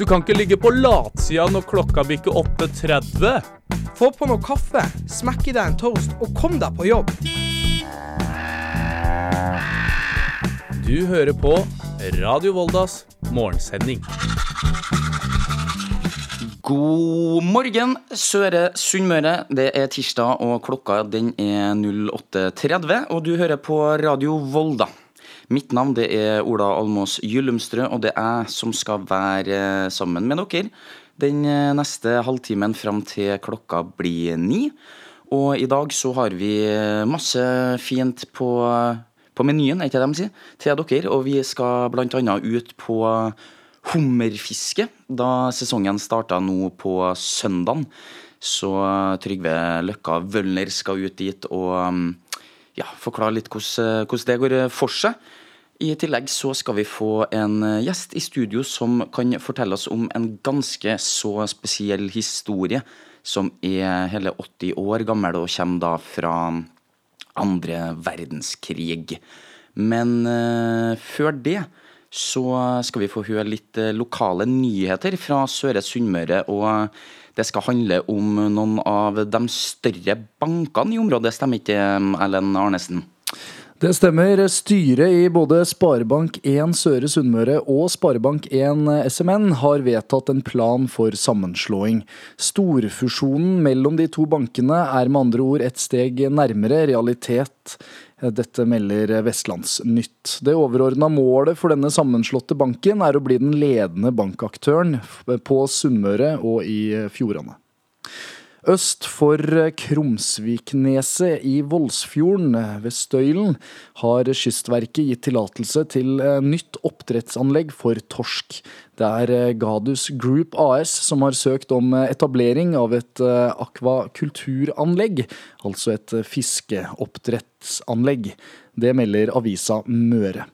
Du kan ikke ligge på latsida når klokka bikker 8.30. Få på noe kaffe, smekk i deg en toast og kom deg på jobb. Du hører på Radio Voldas morgensending. God morgen, Søre Sunnmøre. Det er tirsdag, og klokka den er 08.30, og du hører på Radio Volda. Mitt navn det er Ola Almås Gyllumstrø, og det er jeg som skal være sammen med dere den neste halvtimen fram til klokka blir ni. Og i dag så har vi masse fint på, på menyen, er ikke det de sier, til dere. Og vi skal annet ut på hummerfiske, da sesongen starta nå på søndagen. Så Trygve Løkka Wølner skal ut dit og ja, forklare litt hvordan det går for seg. I tillegg så skal vi få en gjest i studio som kan fortelle oss om en ganske så spesiell historie, som er hele 80 år gammel og kommer da fra andre verdenskrig. Men uh, før det så skal vi få høre litt lokale nyheter fra Søre Sunnmøre. Og det skal handle om noen av de større bankene i området, stemmer ikke Ellen Arnesen? Det stemmer. Styret i både Sparebank1 Søre Sunnmøre og Sparebank1 SMN har vedtatt en plan for sammenslåing. Storfusjonen mellom de to bankene er med andre ord et steg nærmere realitet. Dette melder Vestlandsnytt. Det overordna målet for denne sammenslåtte banken er å bli den ledende bankaktøren på Sunnmøre og i Fjordane. Øst for Krumsvikneset i Voldsfjorden ved Støylen har Kystverket gitt tillatelse til nytt oppdrettsanlegg for torsk. Det er Gadus Group AS som har søkt om etablering av et akvakulturanlegg, altså et fiskeoppdrettsanlegg. Det melder avisa Møre.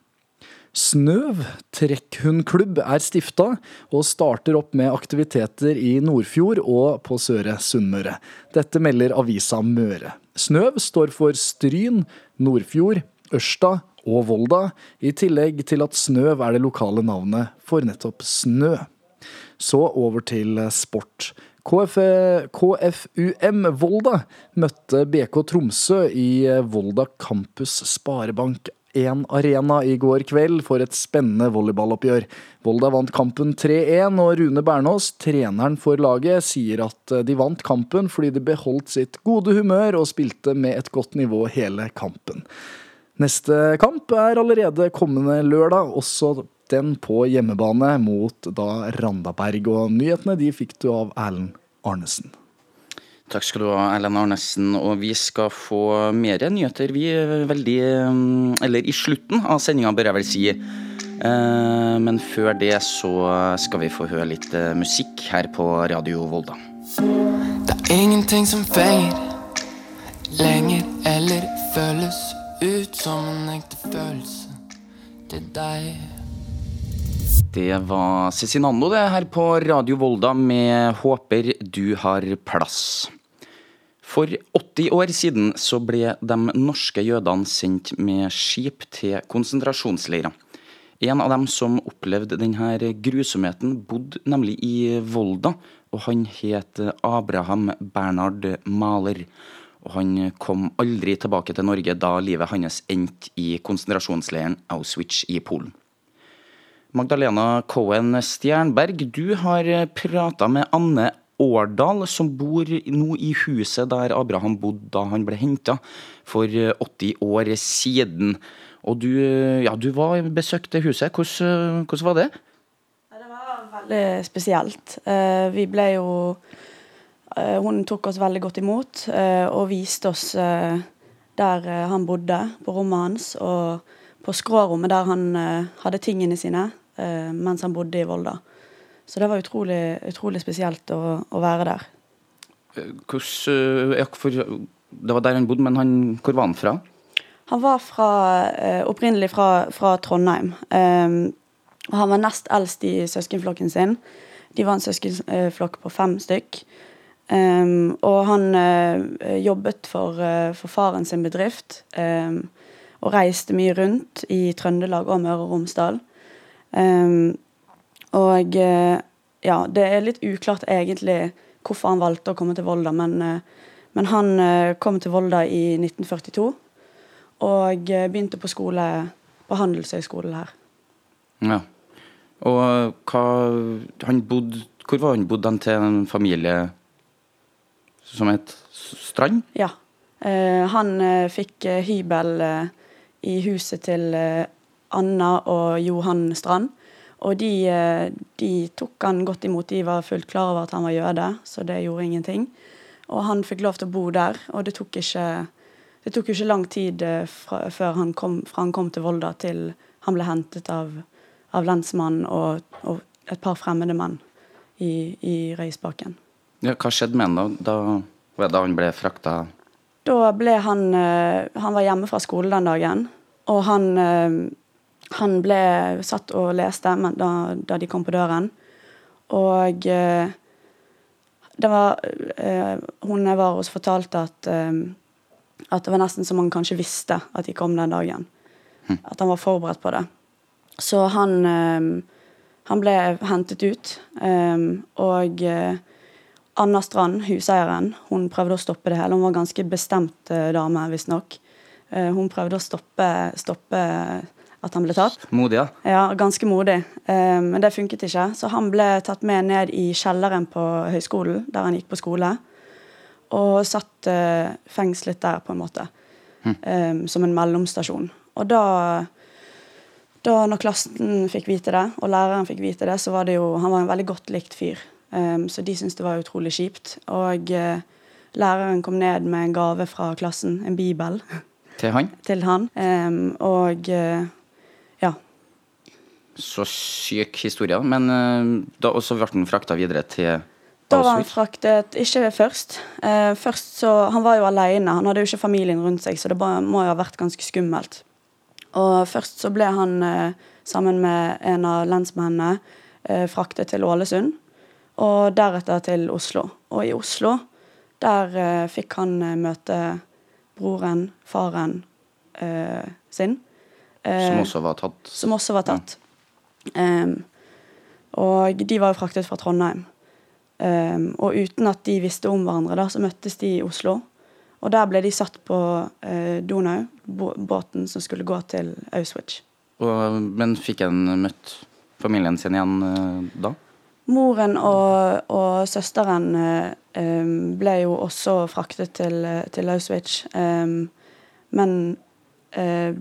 Snøv trekkhundklubb er stifta, og starter opp med aktiviteter i Nordfjord og på Søre Sunnmøre. Dette melder avisa Møre. Snøv står for Stryn, Nordfjord, Ørsta og Volda, i tillegg til at Snøv er det lokale navnet for nettopp snø. Så over til sport. KF, KFUM Volda møtte BK Tromsø i Volda Campus Sparebank 1 Arena i går kveld for et spennende volleyballoppgjør. Volda vant kampen 3-1, og Rune Bernås, treneren for laget, sier at de vant kampen fordi de beholdt sitt gode humør og spilte med et godt nivå hele kampen. Neste kamp er allerede kommende lørdag, også den på hjemmebane mot da Randaberg. Og nyhetene de fikk du av Erlend Arnesen. Takk skal du ha, Erlend Arnesen. Og vi skal få mer nyheter, vi. Veldig Eller i slutten av sendinga, bør jeg vel si. Men før det så skal vi få høre litt musikk her på Radio Volda. Det er ingenting som fenger lenger eller føles ut som en ekte følelse til deg. Det var Cezinando det her på Radio Volda med 'Håper du har plass'. For 80 år siden så ble de norske jødene sendt med skip til konsentrasjonsleirer. En av dem som opplevde denne grusomheten, bodde nemlig i Volda, og han het Abraham Bernhard Maler. Og han kom aldri tilbake til Norge da livet hans endte i konsentrasjonsleiren Auschwitz i Polen. Magdalena Cohen Stjernberg, du har prata med Anne Årdal, som bor nå i huset der Abraham bodde da han ble henta for 80 år siden. Og du, ja, du var besøkte huset. Hvordan, hvordan var det? Det var veldig spesielt. Vi ble jo Hun tok oss veldig godt imot og viste oss der han bodde, på rommet hans, og på skrårommet der han hadde tingene sine mens han bodde i Volda. Så det var utrolig, utrolig spesielt å, å, være der. Hvordan, ja, for, det var der han bodde, men han, hvor var han fra? Han var fra, opprinnelig fra, fra Trondheim. Um, og han var nest eldst i søskenflokken sin. De var en søskenflokk på fem stykk. Um, og han uh, jobbet for, uh, for, faren sin bedrift. Um, og reiste mye rundt i Trøndelag og Møre og Romsdal. Um, og ja, det er litt uklart egentlig hvorfor han valgte å komme til Volda, men, eh, men han eh, kom til Volda i 1942 og eh, begynte på skole på Handelshøyskolen her. Ja. Og hva han bodde, Hvor var han bodd han til en familie som het Strand? Ja. Eh, han eh, fikk eh, hybel eh, i huset til eh, Anna og Johan Strand. Og de, eh, de tok han godt imot. De var fullt klar over at han var jøde, så det gjorde ingenting. Og han fikk lov til å bo der, og det tok ikke, det tok ikke lang tid eh, fra, før han kom, fra han kom til Volda til han ble hentet av, av lensmannen og, og et par fremmede menn i, i Røysbakken. Ja, hva skjedde med han da, da, da han ble frakta Da ble han eh, Han var hjemme fra skolen den dagen, og han Han ble satt og leste men da, da de kom på døren. Og eh, det var eh, Hun jeg var hos, fortalte at eh, at det var nesten som han kanskje visste at de kom den dagen. At han var forberedt på det. Så han eh, han ble hentet ut, eh, og eh, Anna Strand, huseieren, hun prøvde å stoppe det hele. Hun var ganske bestemt dame, visstnok. Eh, hun prøvde å stoppe, stoppe at han ble tatt. Modig, ja. Ja, ganske modig. Eh, men det funket ikke. Så han ble tatt med ned i kjelleren på høyskolen, der han gikk på skole. Og satt eh, fengslet der, på en måte. Eh, som en mellomstasjon. Og da da når klassen fikk vite det, og læreren fikk vite det, så var det jo Han var en veldig godt likt fyr. Så de syntes det var utrolig kjipt. Og læreren kom ned med en gave fra klassen, en bibel, Til han. til han. Um, og uh. Så syk historie. Men eh, da også ble han frakta videre til Da var han fraktet Ikke først. Eh, først så, Han var jo alene. Han hadde jo ikke familien rundt seg, så det må jo ha vært ganske skummelt. Og først så ble han eh, sammen med en av lensmennene eh, fraktet til Ålesund. Og deretter til Oslo. Og i Oslo, der eh, fikk han eh, møte broren, faren eh, sin. Som også var tatt. som også var tatt. Em, og de var jo fraktet fra Trondheim. Um, og uten at de visste om hverandre, da, så møttes de i Oslo. Og der ble de satt på uh, Donau, båten som skulle gå til Auschwitz. Og, men fikk en møtt familien sin igjen uh, da? Moren og, og søsteren eh, ble jo også fraktet til, til Auschwitz. Um, men uh,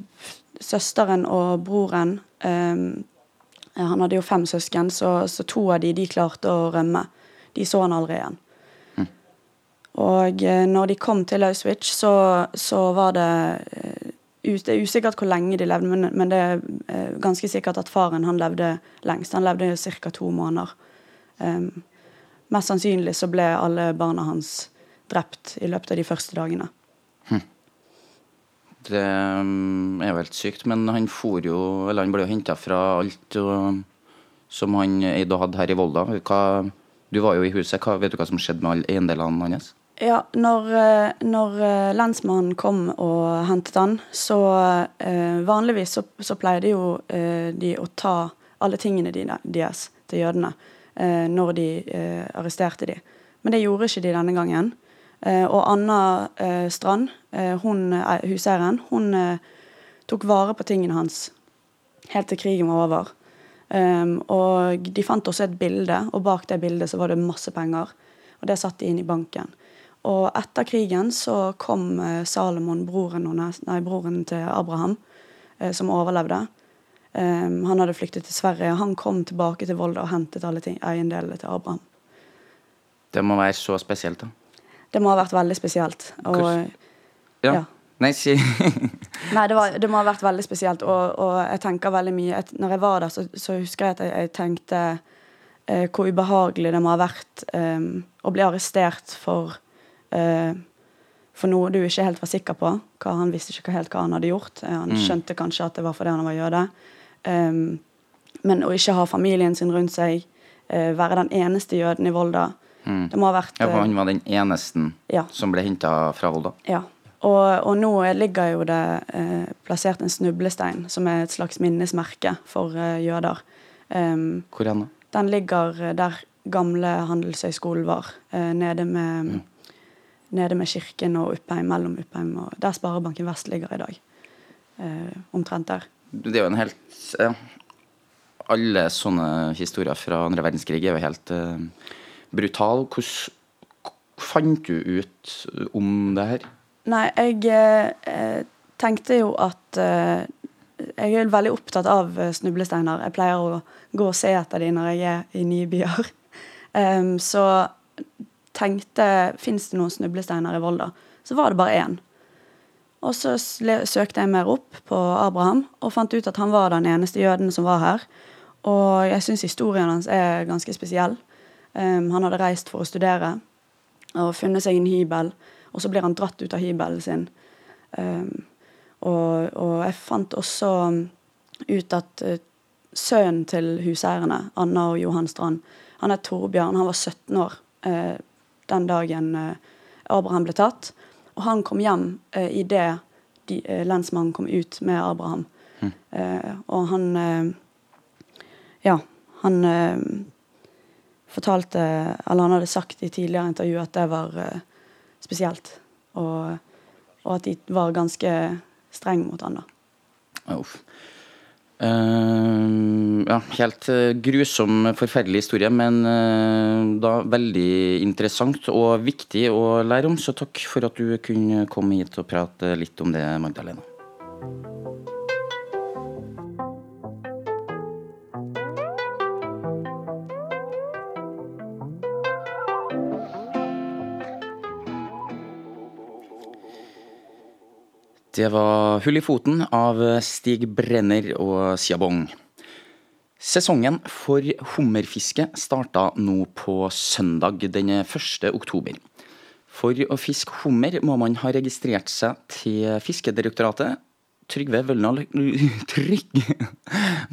søsteren og broren em, Han hadde jo fem søsken, så, så to av de, de klarte å rømme. De så han aldri igjen. Og eh, når de kom til Auschwitz, så, så var det eh, Det er usikkert hvor lenge de levde, men, men det er eh, ganske sikkert at faren han levde lengst. Han levde ca. to måneder. Um, mest sannsynlig så ble alle barna hans drept i løpet av de første dagene. Det mm, er jo helt sykt, men han for jo Eller han ble jo henta fra alt og, som han eide og hadde her i Volda. Hva, du var jo i huset. Hva, vet du hva som skjedde med alle eiendelene hans? Ja, når, eh, når eh, lensmannen kom og hentet han, så eh, vanligvis så, så pleide jo de å ta alle tingene dine, deres til jødene når de arresterte de. Men det gjorde ikke de denne gangen. Eh, og Anna eh, Strand, eh, hun, huseieren, hun tok vare på tingene hans helt til krigen var over. Um, og de fant også et bilde, og bak det bildet så var det masse penger. Og det satt de inn i banken. Og etter krigen så kom Salomon, broren, nei, broren til Abraham, som overlevde. Um, han hadde flyktet til Sverige. Han kom tilbake til Volda og hentet alle eiendelene til Abraham. Det må være så spesielt, da. Det må ha vært veldig spesielt. Og, Ja. Ja. Nei, si Nei, det, var, det må ha vært veldig spesielt. Og, og jeg tenker veldig mye et, Når jeg var der, så, så husker jeg at jeg, jeg tenkte eh, hvor ubehagelig det må ha vært eh, å bli arrestert for eh, for noe du ikke helt var sikker på. Hva, han visste ikke helt hva han hadde gjort. Eh, Han skjønte kanskje at det var fordi han var jøde. Um, men å ikke ha familien sin rundt seg, eh, være den eneste jøden i Volda Det må ha vært Ja, for eh, han var den eneste Ja. som ble henta fra Volda. ja. Og, og nå ligger jo det eh, plassert en snublestein, som er et slags minnesmerke for eh, jøder. Um, Hvor hen da? den ligger eh, der gamle handelshøyskolen var. eh, nede, med, nede med kirken og Uppheim, mellom Uppheim og Der Sparebanken Vest ligger i dag. Eh, omtrent der. Det er jo en helt. Alle sånne historier fra andre verdenskrig er jo helt brutale. Hvordan fant du ut om det her? Nei, jeg eh, tenkte jo at eh, Jeg er veldig opptatt av eh, snublesteiner. Jeg pleier å gå og se etter dem når jeg er i nye byer. um, så tenkte Fins det noen snublesteiner i Volda? Så var det bare én. Og så søkte jeg mer opp på Abraham og fant ut at han var den eneste jøden som var her. Og jeg syns historien hans er ganske spesiell. Em, han hadde reist for å studere og funnet seg en hybel, og så blir han dratt ut av hybelen sin. Um, og, og jeg fant også ut at uh, sønnen til huseierne, Anna og Johan Strand, han er Torbjørn, han var 17 år uh, den dagen uh, Abraham ble tatt. Og han kom hjem uh, idet de, lensmannen kom ut med Abraham. Uh, og han Ja, han fortalte Eller han hadde sagt i tidligere intervju at det var eh, spesielt. Og, og at de var ganske streng mot han da. Uff. Uh, ja, helt eh, grusom, forferdelig historie, men uh, da veldig interessant og viktig å lære om. Så takk for at du kunne komme hit og prate litt om det, Magdalena. Det var Hull i foten av Stig Brenner og Siabong. Sesongen for hummerfiske starta nå på søndag den 1. oktober. For å fiske hummer må man ha registrert seg til Fiskedirektoratet. Trygve Trygg...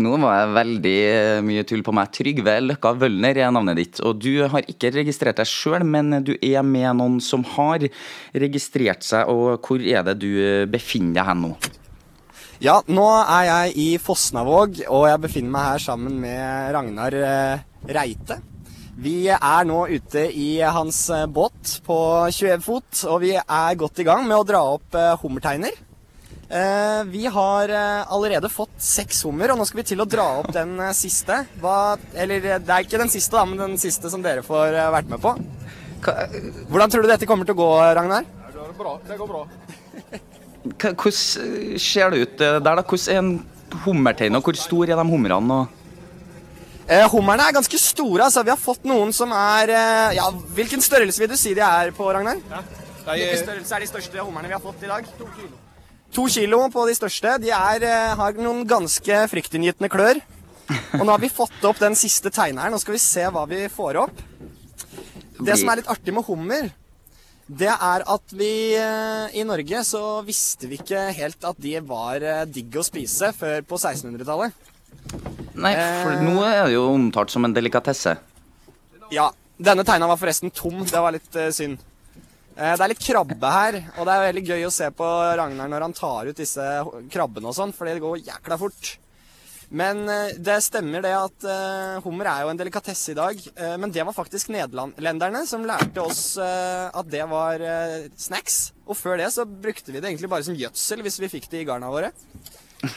Nå var jeg veldig mye tull på meg. Trygve Løkka Vølner er navnet ditt. Og du har ikke registrert deg sjøl, men du er med noen som har registrert seg. Og hvor er det du befinner deg hen nå? Ja, nå er jeg i Fosnavåg, og jeg befinner meg her sammen med Ragnar eh, Reite. Vi er nå ute i hans eh, båt på 21 fot, og vi er godt i gang med å dra opp eh, hummerteiner. Eh, Vi har eh, allerede fått seks hummer, og nå skal vi til å dra opp den eh, siste. Hva, eller det er ikke den siste, da, men den siste som dere får vært med på. Hvordan tror du dette kommer til å gå, Ragnar? Det går bra. Hvordan ser det ut der, da? Hvordan er en hummertein, og hvor stor er de humrene? og- Eh, hummerne er ganske store. altså Vi har fått noen som er Ja, Hvilken størrelse vil du si de er på, Ragnar? Hvilken størrelse er de største hummerne vi har fått i dag? To kilo. To kilo på de største. De er, eh, har noen ganske fryktinngytende klør. Og nå har vi fått opp den siste tegneren. Nå skal vi se hva vi får opp. Det som er litt artig med hummer, det er at vi eh, i Norge så visste vi ikke helt at de var eh, digg å spise før på 1600-tallet. Nei, for nå er det jo omtalt som en delikatesse. Ja, denne tegna var forresten tom. Det var litt uh, synd. Eh, det er litt krabbe her, og det er veldig gøy å se på Ragnar når han tar ut disse krabbene og sånn, fordi det går jækla fort. Men eh, det stemmer det at eh, hummer er jo en delikatesse i dag. men det var faktisk nederlenderne som lærte oss at det var snacks. Og før det så brukte vi det egentlig bare som gjødsel hvis vi fikk det i garna våre.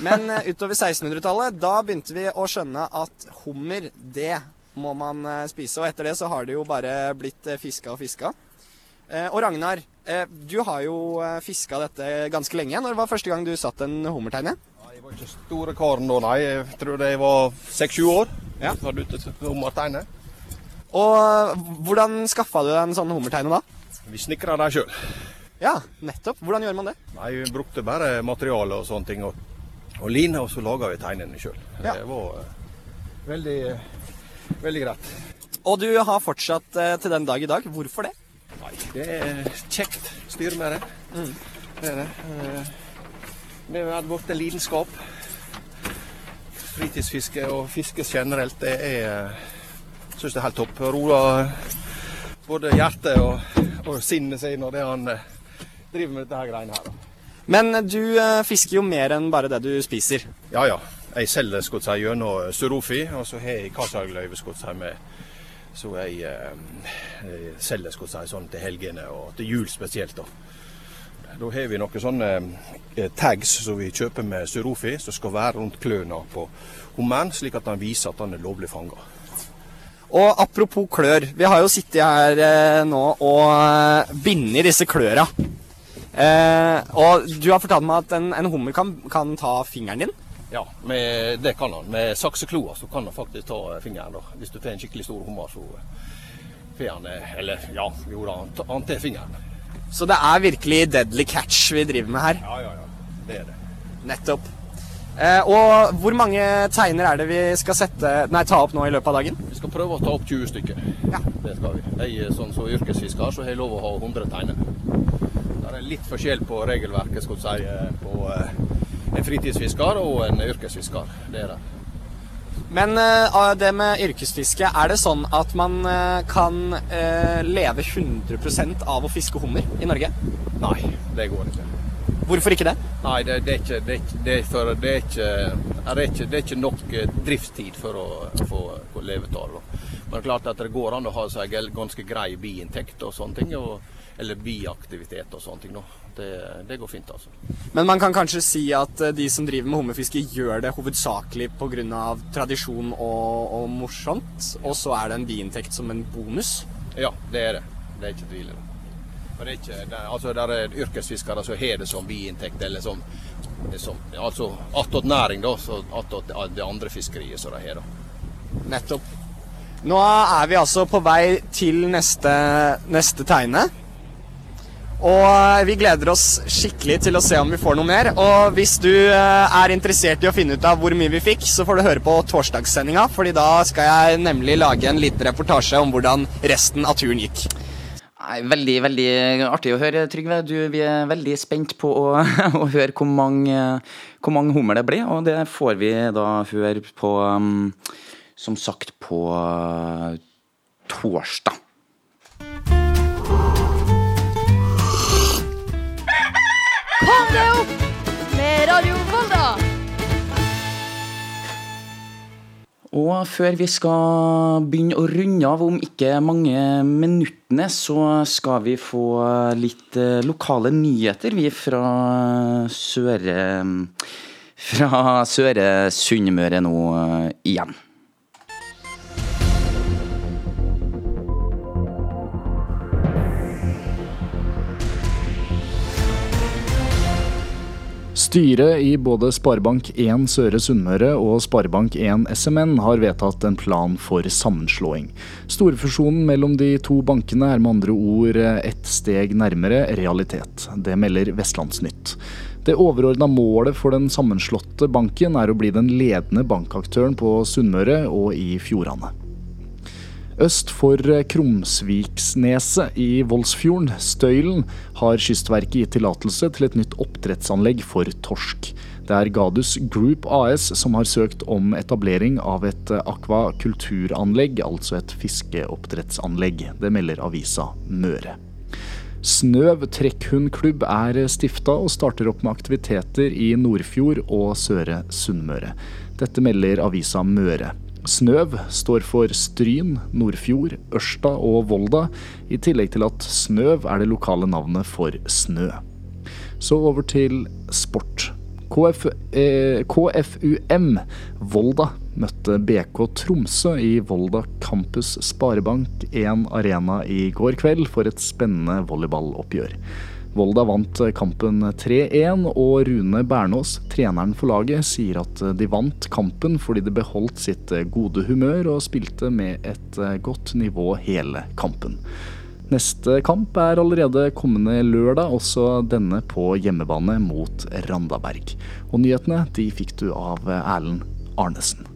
Men utover 1600-tallet, da begynte vi å skjønne at hummer, det må man spise. Og etter det så har det jo bare blitt fiska og fiska. Eh, og Ragnar, eh, du har jo eh, fiska dette ganske lenge. Når var første gang du satt en hummerteine? Jeg var ikke store karen da, nei. Jeg tror det var seks-sju år. Ja. Var ute til hummerteine. Og hvordan skaffa du deg en sånn hummerteine da? Vi snekra dem sjøl. Ja, nettopp. Hvordan gjør man det? Nei, vi brukte bare materiale og sånne ting. Og, og line, og så laga vi tegnene sjøl. Ja. Det var veldig, veldig greit. Og du har fortsatt til den dag i dag. Hvorfor det? Nei, det er kjekt styre med det. Mm. Det er det. Eh, Det har blitt en lidenskap. Fritidsfiske og fiske generelt, det er Syns det er helt topp. Roer både hjertet og, og sinnet sitt når det han eh, driver med dette her greiene her. Men du eh, fisker jo mer enn bare det du spiser. Ja ja. Jeg selger gjennom Surofi, og så har jeg si, med så jeg eh, selger skal si, sånn til helgene og til jul spesielt. Da Da har vi noen sånne eh, tags som vi kjøper med Surofi, som skal være rundt klørne på hummeren, slik at han viser at han er lovlig fanga. Og apropos klør. Vi har jo sittet her eh, nå og eh, bindet disse kløra. Eh, og du har fortalt meg at en, en hummer kan, kan ta fingeren din. Ja, med, det kan han. Med saksekloa så kan han faktisk ta fingeren. da. Hvis du får en skikkelig stor hummer, så får han eh, Eller ja, jo da, han ta- tar fingeren. Så det er virkelig deadly catch vi driver med her. Ja, ja, ja. Det er det. Nettopp. Eh, og hvor mange teiner er det vi skal sette, nei, ta opp nå i løpet av dagen? Vi skal prøve å ta opp 20 stykker. Ja. Det skal vi. Jeg sånn som yrkesfisker, så har jeg lov å ha 100 teiner. Det er litt forskjell på regelverket skal du si, eh, på eh, en fritidsfisker og en yrkesfisker. Det er det. Men eh, det med yrkesfiske, er det sånn at man eh, kan eh, leve 100% av å fiske hummer i Norge? Nei, det går ikke. Hvorfor ikke det? Nei, det, det er ikke det, det, er for, det, er ikke, ikke, det er ikke nok driftstid for å få levetall. da. Men det er klart at det går an å ha seg ganske grei biinntekt og sånne ting. Og, eller biaktivitet og sånne ting. da. Det, det går fint, altså. Men man kan kanskje si at eh, de som driver med hummerfiske, gjør det hovedsakelig pga. tradisjon og, og morsomt, og så er det en biinntekt som en bonus. Ja, det er det. Det er ikke tvil om. Det er ikke, det, altså, det er yrkesfiskere som har det som biinntekt, eller som, som altså attåt næring, da. Så attåt det andre fiskeriet som de har, da. Nettopp. Nå er vi altså på vei til neste, neste teine. Og vi gleder oss skikkelig til å se om vi får noe mer. Og hvis du eh, er interessert i å finne ut av hvor mye vi fikk, så får du høre på torsdagssendinga, fordi da skal jeg nemlig lage en liten reportasje om hvordan resten av turen gikk. Nei, veldig veldig artig å høre, Trygve. Du, vi er veldig spent på å, å høre hvor mange, hvor mange hummer det blir. Og det får vi da høre på um, Som sagt på uh, torsdag. Og før vi skal begynne å runde av om ikke mange minuttene, så skal vi få litt eh, lokale nyheter, vi fra Søre Fra Søre Sunnmøre nå eh, igjen. Styret i både Sparebank1 Søre Sunnmøre og Sparebank1 SMN har vedtatt en plan for sammenslåing. Storfusjonen mellom de to bankene er med andre ord ett steg nærmere realitet. Det melder Vestlandsnytt. Det overordna målet for den sammenslåtte banken er å bli den ledende bankaktøren på Sunnmøre og i Fjordane. Øst for Krumsviksneset i Voldsfjorden, Støylen, har Kystverket gitt tillatelse til et nytt oppdrettsanlegg for torsk. Det er Gadus Group AS som har søkt om etablering av et akvakulturanlegg, altså et fiskeoppdrettsanlegg. Det melder avisa Møre. Snøv trekkhundklubb er stifta og starter opp med aktiviteter i Nordfjord og Søre Sunnmøre. Dette melder avisa Møre. Snøv står for Stryn, Nordfjord, Ørsta og Volda, i tillegg til at Snøv er det lokale navnet for snø. Så over til sport. KF, eh, KFUM Volda møtte BK Tromsø i Volda Campus Sparebank 1 Arena i går kveld for et spennende volleyballoppgjør. Volda vant kampen 3-1, og Rune Bernås, treneren for laget, sier at de vant kampen fordi de beholdt sitt gode humør og spilte med et godt nivå hele kampen. Neste kamp er allerede kommende lørdag, også denne på hjemmebane mot Randaberg. Og nyhetene de fikk du av Erlend Arnesen.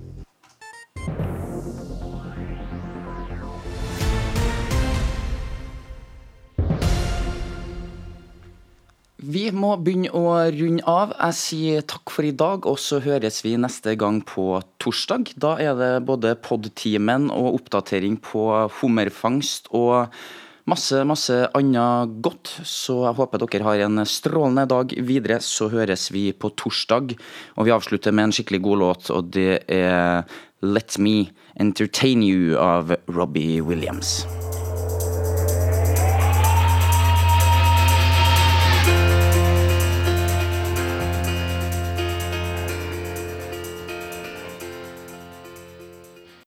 Vi må begynne å runde av. Jeg sier takk for i dag, og så høres vi neste gang på torsdag. Da er det både pod-timen og oppdatering på hummerfangst og masse, masse annet godt. Så jeg håper dere har en strålende dag videre. Så høres vi på torsdag. Og vi avslutter med en skikkelig god låt, og det er Let Me Entertain You av Robbie Williams.